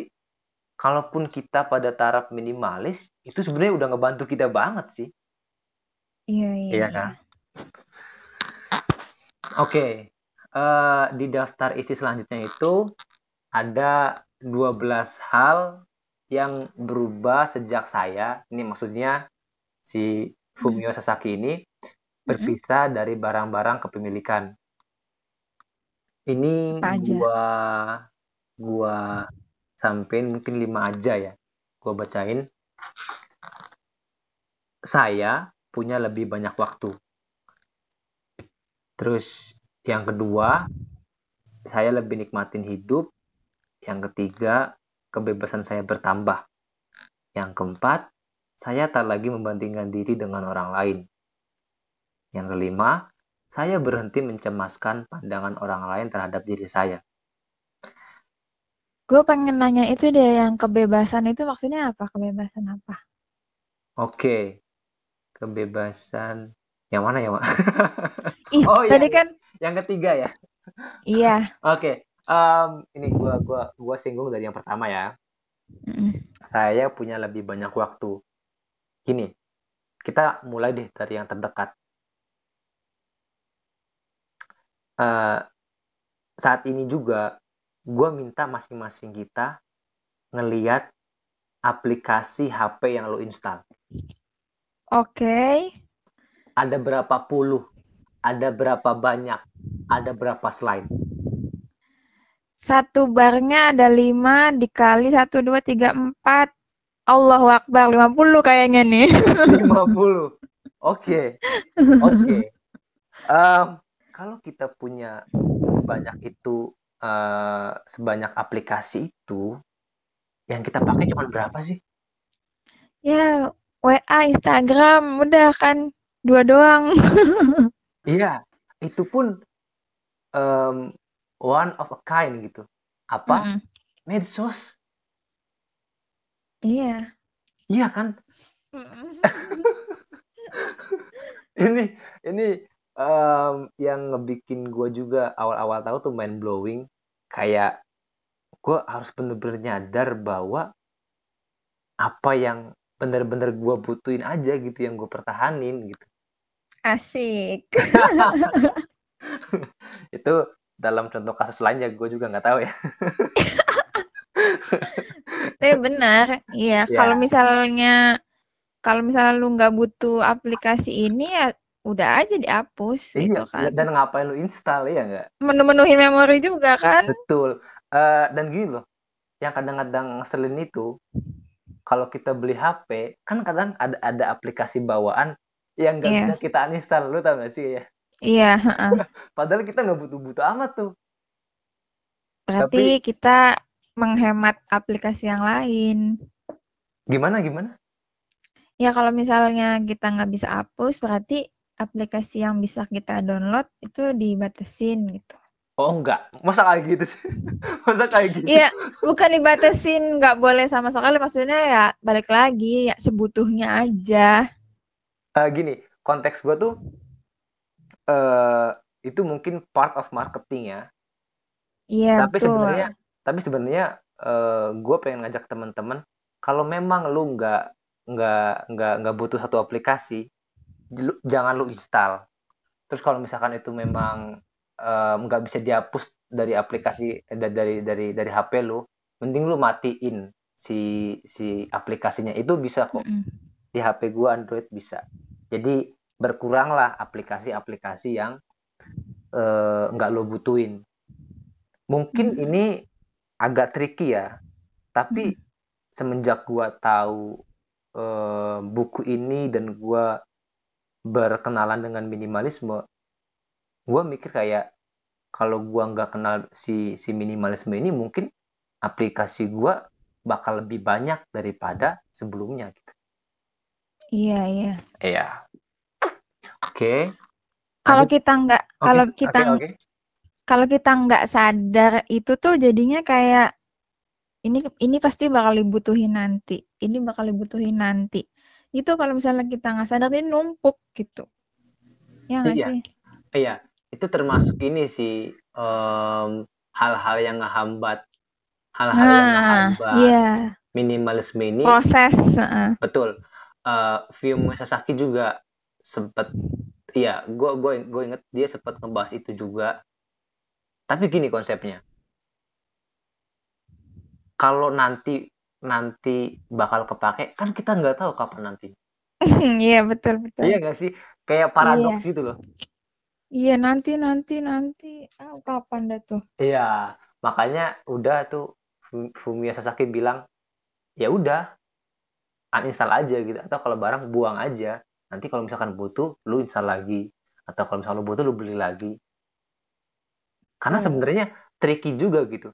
kalaupun kita pada taraf minimalis itu sebenarnya udah ngebantu kita banget sih. Iya iya Iya iya. kan? Oke, eh, di daftar isi selanjutnya itu ada 12 hal yang berubah sejak saya, ini maksudnya si Fumio Sasaki ini berpisah dari barang-barang kepemilikan. Ini gua gua sampein mungkin lima aja ya. Gua bacain. Saya punya lebih banyak waktu. Terus yang kedua, saya lebih nikmatin hidup. Yang ketiga, kebebasan saya bertambah. Yang keempat, saya tak lagi membandingkan diri dengan orang lain. Yang kelima, saya berhenti mencemaskan pandangan orang lain terhadap diri saya. Gue pengen nanya itu deh yang kebebasan itu maksudnya apa? Kebebasan apa? Oke, kebebasan yang mana ya, Mak? Ih, Oh, iya, tadi iya. kan Yang ketiga ya. iya. Oke, em, ini gua gua gua singgung dari yang pertama ya. Saya punya lebih banyak waktu. Gini, kita mulai deh dari yang terdekat. Eh, saat ini juga gue minta masing-masing kita ngeliat aplikasi HP yang lo install. Oke. Ada berapa puluh? Ada berapa banyak? Ada berapa slide? Satu barnya ada lima dikali satu, dua, tiga, empat. Allahu Akbar, 50 kayaknya nih. 50. Oke. Oke. Em, kalau kita punya banyak itu eh, sebanyak aplikasi itu, yang kita pakai cuma berapa sih? Ya, WA, Instagram, udah kan dua doang. Iya, itu pun em, one of a kind gitu. Apa? Mm-mm. Medsos. Iya. Iya kan? Mm-mm. Ini ini em, yang ngebikin gue juga awal-awal tahu tuh mind blowing. Kayak gue harus bener-bener nyadar bahwa apa yang bener-bener gue butuhin aja gitu yang gue pertahanin gitu. Asik. Itu dalam contoh kasus lainnya gue juga nggak tahu ya. Tapi benar, iya. Ya. Kalau misalnya kalau misalnya lu nggak butuh aplikasi ini ya udah aja dihapus gitu Iya, kan. dan ngapain lu install ya nggak? Menu-menuhin memori juga kan. Betul. Eh, dan gini loh, yang kadang-kadang ngeselin itu, kalau kita beli HP, kan kadang ada ada aplikasi bawaan yang nggak Iya. bisa kita uninstall. Lu tau gak sih ya? Iya, heeh. Padahal kita nggak butuh-butuh amat tuh. Berarti kita menghemat aplikasi yang lain. Gimana gimana? Ya kalau misalnya kita nggak bisa hapus, berarti aplikasi yang bisa kita download itu dibatasin gitu. Oh enggak, masa kayak gitu sih? Masa kayak gitu? Iya, bukan dibatasin, nggak boleh sama sekali. Maksudnya ya balik lagi, ya sebutuhnya aja. Eh, gini, konteks gue tuh eh itu mungkin part of marketing ya. Iya, tapi betul. sebenarnya tapi sebenarnya eh, gue pengen ngajak teman-teman kalau memang lu nggak nggak nggak nggak butuh satu aplikasi jangan lu install. Terus kalau misalkan itu memang eh, nggak bisa dihapus dari aplikasi eh, da- dari dari dari HP lu mending lu matiin si si aplikasinya. Itu bisa kok. Mm-mm. di HP gua Android bisa. Jadi berkuranglah aplikasi-aplikasi yang eh, nggak lo butuhin. Mungkin Mm. ini agak tricky ya tapi semenjak gua tahu eh, buku ini dan gua berkenalan dengan minimalisme gua mikir kayak kalau gua nggak kenal si si minimalisme ini mungkin aplikasi gua bakal lebih banyak daripada sebelumnya gitu. Iya, iya. Iya. Oke. Kalau kita nggak, Oke, kalau kita oke. kalau kita nggak sadar itu tuh jadinya kayak ini ini pasti bakal dibutuhin nanti, ini bakal dibutuhin nanti. Itu kalau misalnya kita nggak sadar ini numpuk gitu. Ya nggak Iya. sih? Iya, itu termasuk ini sih hal-hal yang ngehambat hal-hal yang Nah, ngehambat iya. minimalisme ini Proses, betul. Eh Fumio Sasaki juga sempat iya, gue gue gue inget dia sempat ngebahas itu juga. Tapi gini konsepnya. Kalau nanti nanti bakal kepake, kan kita nggak tahu kapan nanti. Iya, betul, betul. Iya nggak sih? Kayak paradoks gitu loh. Iya, nanti nanti nanti. Ah, kapan dah tuh? Iya, makanya udah tuh Fu- Fumio Sasaki bilang, ya udah uninstall aja gitu atau kalau barang buang aja. Nanti kalau misalkan butuh, lu install lagi. Atau kalau misalkan lu butuh, lu beli lagi. Karena Hmm. sebenarnya tricky juga gitu.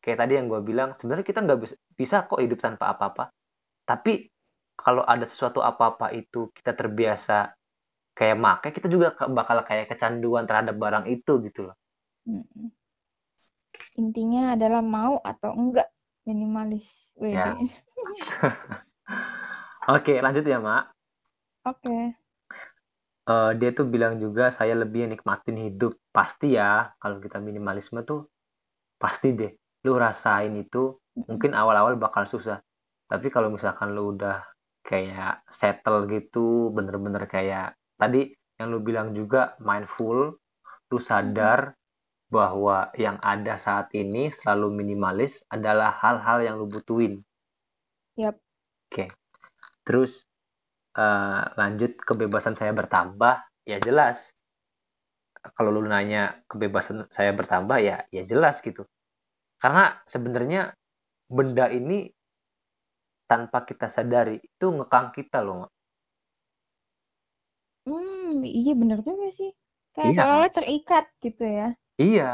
Kayak tadi yang gue bilang, sebenarnya kita nggak bisa, bisa kok hidup tanpa apa-apa. Tapi kalau ada sesuatu apa-apa itu kita terbiasa kayak make, kita juga bakal kayak kecanduan terhadap barang itu gitu loh. Intinya adalah mau atau enggak minimalis. Ya. Oke, lanjut ya, Mak. Oke. Eh, dia tuh bilang juga saya lebih nikmatin hidup pasti ya kalau kita minimalisme tuh pasti deh lu rasain itu mungkin awal-awal bakal susah tapi kalau misalkan lu udah kayak settle gitu bener-bener kayak tadi yang lu bilang juga mindful lu sadar bahwa yang ada saat ini selalu minimalis adalah hal-hal yang lu butuhin Yap. oke terus uh, lanjut kebebasan saya bertambah, ya jelas. Kalau lu nanya kebebasan saya bertambah ya ya jelas gitu. Karena sebenarnya benda ini tanpa kita sadari itu ngekang kita loh. Hmm, iya bener juga sih. Kayak iya. seolah terikat gitu ya. Iya,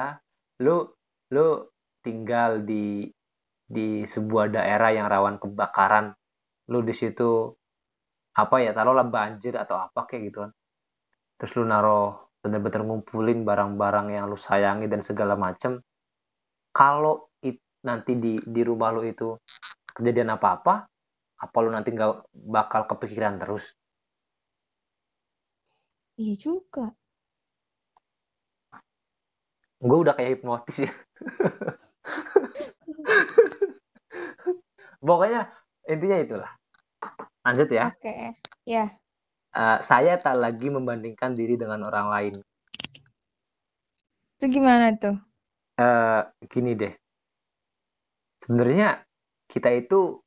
lu lu tinggal di di sebuah daerah yang rawan kebakaran, lu di situ apa ya taruhlah banjir atau apa kayak gitu kan terus lu naruh bener-bener ngumpulin barang-barang yang lu sayangi dan segala macem kalau nanti di di rumah lu itu kejadian apa-apa apa lu nanti nggak bakal kepikiran terus iya juga gue udah kayak hipnotis ya pokoknya intinya itulah Lanjut ya. Oke, okay. ya. Uh, saya tak lagi membandingkan diri dengan orang lain. Itu gimana tuh? Uh, gini deh. Sebenarnya kita itu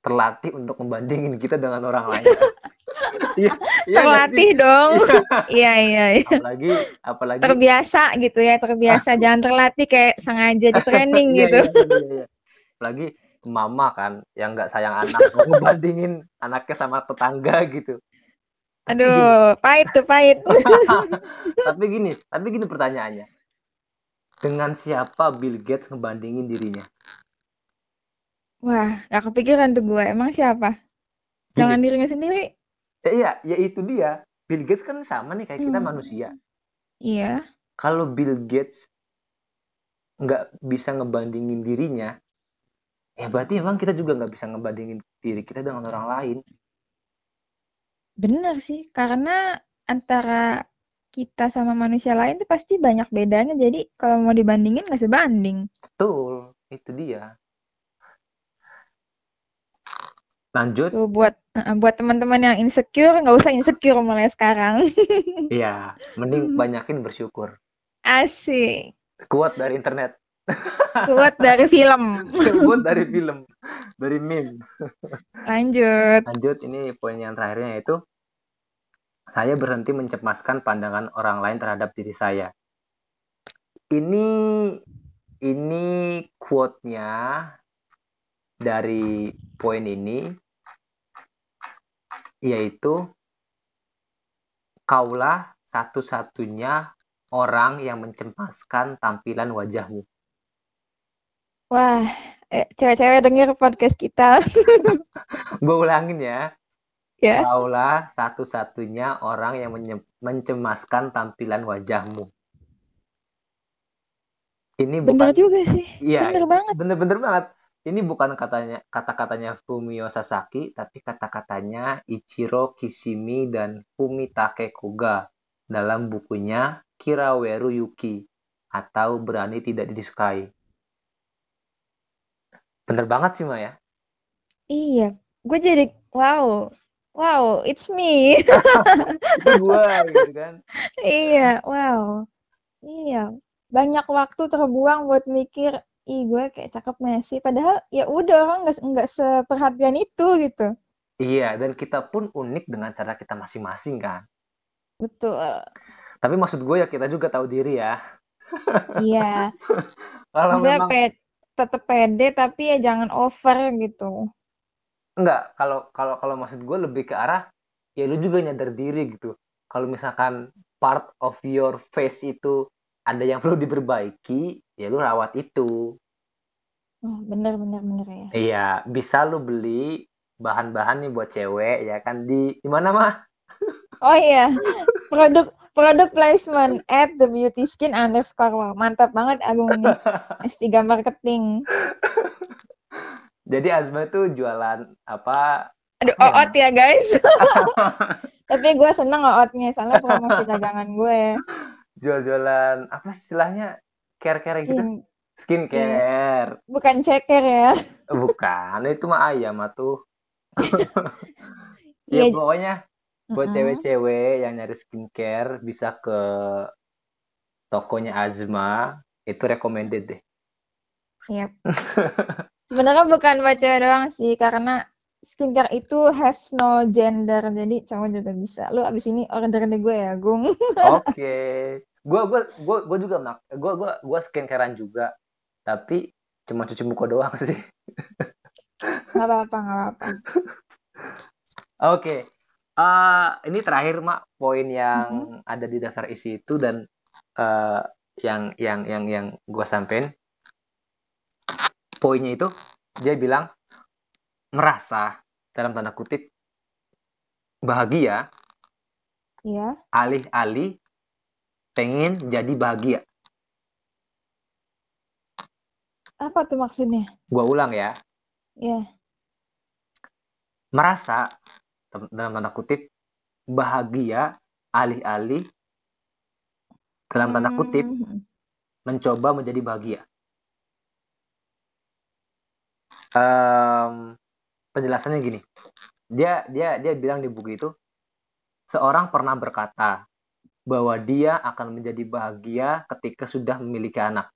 terlatih untuk membandingin kita dengan orang lain. Iya, iya terlatih dong. Iya, iya, iya. Apalagi apalagi terbiasa gitu ya, terbiasa. Jangan terlatih kayak sengaja di training iya, gitu. Iya, iya, iya. Apalagi mama kan yang nggak sayang anak mau ngebandingin anaknya sama tetangga gitu aduh pahit tuh pahit tapi gini tapi gini pertanyaannya dengan siapa Bill Gates ngebandingin dirinya? Wah nggak kepikiran tuh gue. Emang siapa? Dengan dirinya sendiri? Ya, iya ya itu dia. Bill Gates kan sama nih kayak kita hmm. manusia. Iya. Kalau Bill Gates nggak bisa ngebandingin dirinya ya berarti emang kita juga nggak bisa ngebandingin diri kita dengan orang lain. Bener sih karena antara kita sama manusia lain tuh pasti banyak bedanya. Jadi kalau mau dibandingin nggak sebanding. Betul itu dia. Lanjut. Tuh buat uh, buat teman-teman yang insecure nggak usah insecure mulai sekarang. Iya mending banyakin bersyukur. Asik. Kuat dari internet. Quote dari film. Quote dari film. Dari meme. Lanjut. Lanjut ini poin yang terakhirnya yaitu saya berhenti mencemaskan pandangan orang lain terhadap diri saya. Ini ini quote-nya dari poin ini yaitu kaulah satu-satunya orang yang mencemaskan tampilan wajahmu. Wah, eh, cewek-cewek denger podcast kita. Gue ulangin ya. Ya. Kaulah satu-satunya orang yang mencemaskan tampilan wajahmu. Ini bukan Bener juga sih. Iya. Bener banget. Bener-bener banget. Ini bukan katanya kata-katanya Fumio Sasaki, tapi kata-katanya Ichiro Kishimi dan Fumitake Kuga dalam bukunya Kiraweru Yuki atau Berani Tidak Disukai. Bener banget sih, Maya. Iya, gue jadi wow, wow, it's me. Itu gue gitu kan. Iya, wow. Iya, banyak waktu terbuang buat mikir, ih gue kayak cakep Messi. Padahal ya udah orang nggak nggak seperhatian itu gitu. Iya, dan kita pun unik dengan cara kita masing-masing kan. Betul. Tapi maksud gue ya kita juga tahu diri ya. Iya. Kalau memang tetap pede tapi ya jangan over gitu enggak kalau kalau kalau maksud gue lebih ke arah ya lu juga nyadar diri gitu. Kalau misalkan part of your face itu ada yang perlu diperbaiki ya lu rawat itu. Oh, bener bener bener ya. Iya bisa lu beli bahan-bahan nih buat cewek ya kan di di mana mah oh iya produk product placement at the beauty skin underscore. Wow mantap banget Agung ini. S3 marketing jadi Azma tuh jualan apa? Aduh ya? oot ya guys. Tapi gue seneng ootnya soalnya promosi dagangan gue. Jual-jualan apa istilahnya? Care-care gitu? Skincare. Bukan ceker ya. Bukan itu mah ayam tuh. Ya, ya pokoknya buat cewek-cewek yang nyari skincare bisa ke tokonya Azma itu recommended deh. Yep. Sebenarnya bukan buat cewek doang sih karena skincare itu has no gender, jadi cowok juga bisa. Lu abis ini order deh gue ya, Gung. Oke. Gua gua gua gua juga mak gua gua gua skincarean juga. Tapi cuma cuci muka doang sih. Nggak apa-apa, nggak apa-apa. Oke. Eh, ini terakhir Mak poin yang Mhm. ada di daftar isi itu dan eh, yang yang yang yang gua sampein poinnya itu dia bilang merasa dalam tanda kutip bahagia Iya. alih-alih pengen jadi bahagia. Apa tuh maksudnya? Gua ulang ya. Iya. Merasa dalam tanda kutip bahagia alih-alih dalam tanda kutip Hmm. mencoba menjadi bahagia. Em, penjelasannya gini. Dia dia dia bilang di buku itu seorang pernah berkata bahwa dia akan menjadi bahagia ketika sudah memiliki anak.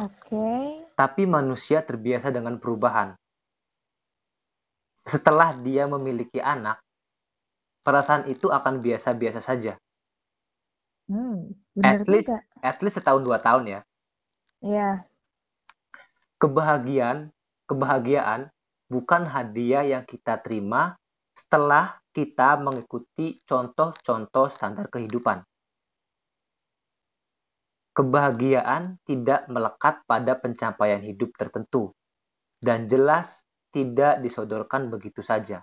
Oke. Tapi manusia terbiasa dengan perubahan. Setelah dia memiliki anak, perasaan itu akan biasa-biasa saja. Hmm, At least- juga. At least setahun dua tahun ya. Iya. Kebahagiaan, kebahagiaan bukan hadiah yang kita terima setelah kita mengikuti contoh-contoh standar kehidupan. Kebahagiaan tidak melekat pada pencapaian hidup tertentu dan jelas tidak disodorkan begitu saja.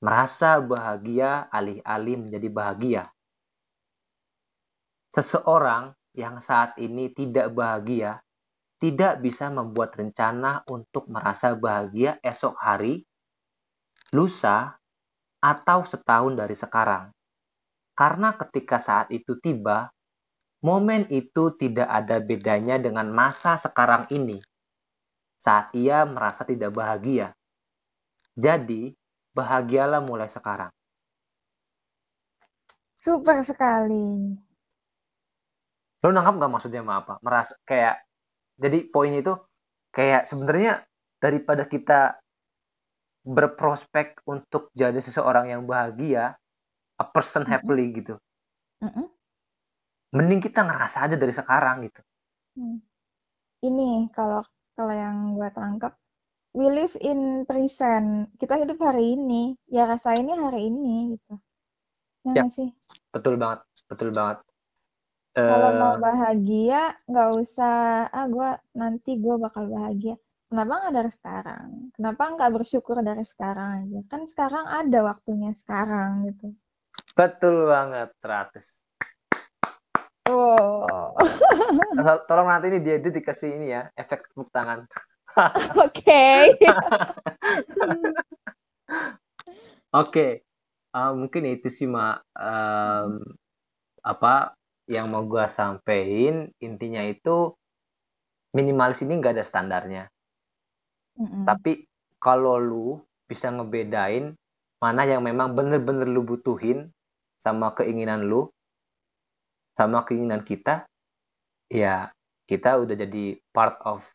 Merasa bahagia alih-alih menjadi bahagia. Seseorang yang saat ini tidak bahagia tidak bisa membuat rencana untuk merasa bahagia esok hari, lusa, atau setahun dari sekarang. Karena ketika saat itu tiba, momen itu tidak ada bedanya dengan masa sekarang ini, saat ia merasa tidak bahagia. Jadi, bahagialah mulai sekarang. Super sekali. Lo nangkap nggak maksudnya sama apa? Merasa kayak, jadi poin itu kayak sebenarnya daripada kita berprospek untuk jadi seseorang yang bahagia, a person Mhm. happily gitu. Mm-mm. Mending kita ngerasa aja dari sekarang gitu. Hmm. Ini kalau kalau yang gue tangkap, we live in present. Kita hidup hari ini, ya rasainnya hari ini gitu. Ya Ya. sih? Betul banget, betul banget. Kalau mau Eh, bahagia, nggak usah, ah gue nanti gue bakal bahagia. Kenapa nggak dari sekarang? Kenapa nggak bersyukur dari sekarang aja? Kan sekarang ada waktunya sekarang gitu. betul banget, 100. Oh, Tol- Tolong nanti ini dia dikasih ini ya, efek tepuk tangan. oke. Oke, eh, mungkin itu sih mak em, apa yang mau gua sampein intinya itu minimalis ini nggak ada standarnya. Mm-mm. Tapi kalau lu bisa ngebedain mana yang memang bener-bener lu butuhin sama keinginan lu, sama keinginan kita, ya kita udah jadi part of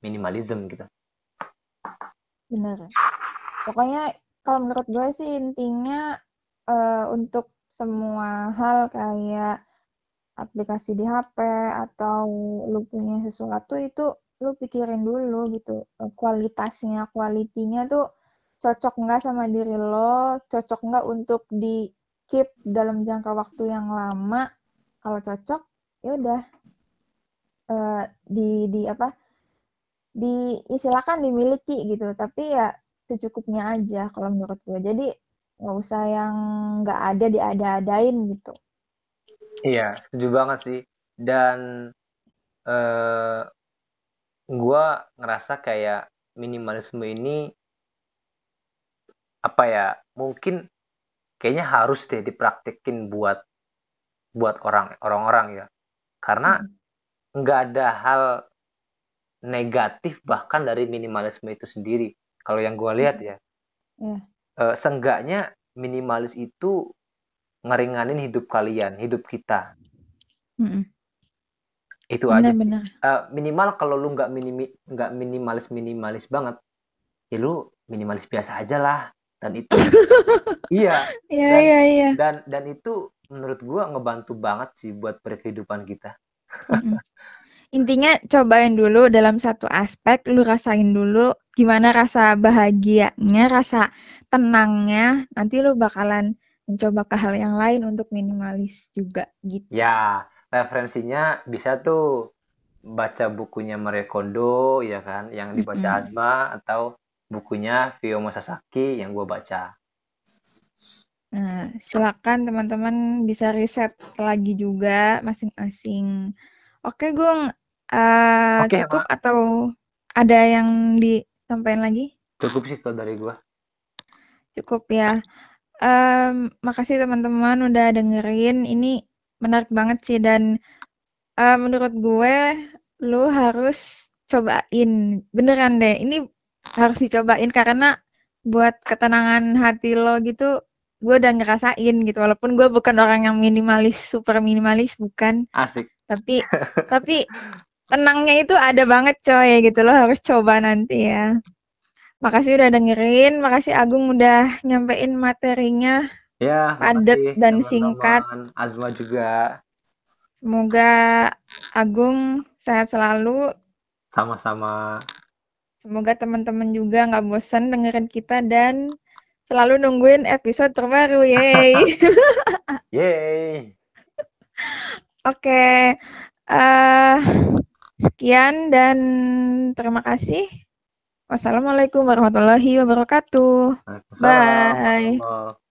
minimalism gitu. Bener. Pokoknya kalau menurut gue sih intinya eh, untuk semua hal kayak aplikasi di HP atau lu punya sesuatu itu lu pikirin dulu gitu. Kualitasnya, kualitinya tuh cocok nggak sama diri lo, cocok nggak untuk di keep dalam jangka waktu yang lama. Kalau cocok, ya udah. Eh, di di apa? di silakan dimiliki gitu. Tapi ya secukupnya aja kalau menurut gue. Jadi nggak usah yang nggak ada diada-adain gitu Iya, setuju banget sih. Dan eh gua ngerasa kayak minimalisme ini apa ya? Mungkin kayaknya harus deh dipraktekin buat buat orang orang-orang ya. Karena nggak ada hal negatif bahkan dari minimalisme itu sendiri. Kalau yang gua lihat ya, Iya. eh, seenggaknya minimalis itu ngeringanin hidup kalian, hidup kita. Itu aja. benar-benar Eh, minimal kalau lu nggak minimi nggak minimalis minimalis banget ya lu minimalis biasa aja lah dan itu iya Iya, dan iya, iya. dan dan itu menurut gua ngebantu banget sih buat kehidupan kita. Intinya cobain dulu dalam satu aspek, lu rasain dulu gimana rasa bahagianya, rasa tenangnya. Nanti lu bakalan mencoba ke hal yang lain untuk minimalis juga gitu. ya referensinya bisa tuh baca bukunya Marie Kondo ya kan yang dibaca Mm-mm. Azma atau bukunya Fio Sasaki yang gua baca Nah, silakan teman-teman bisa riset lagi juga masing-masing. Oke, Gung, eh, oke cukup Ma. atau ada yang disampaikan lagi? cukup sih kalau dari gua Cukup ya. Em, makasih teman-teman udah dengerin. Ini menarik banget sih dan eh, menurut gue lu harus cobain. Beneran deh, ini harus dicobain karena buat ketenangan hati lo gitu, gue udah ngerasain gitu. Walaupun gue bukan orang yang minimalis, super minimalis, bukan. asik Tapi tapi tenangnya itu ada banget coy gitu. Lo harus coba nanti ya. Makasih udah dengerin, makasih Agung udah nyampein materinya ya padat dan singkat. teman-teman Azma juga Semoga Agung sehat selalu. sama-sama Semoga teman-teman juga nggak bosan dengerin kita dan selalu nungguin episode terbaru. Yeay. Yeay. Oke. eh sekian dan terima kasih. Wassalamualaikum warahmatullahi wabarakatuh. Bye.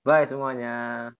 Bye semuanya.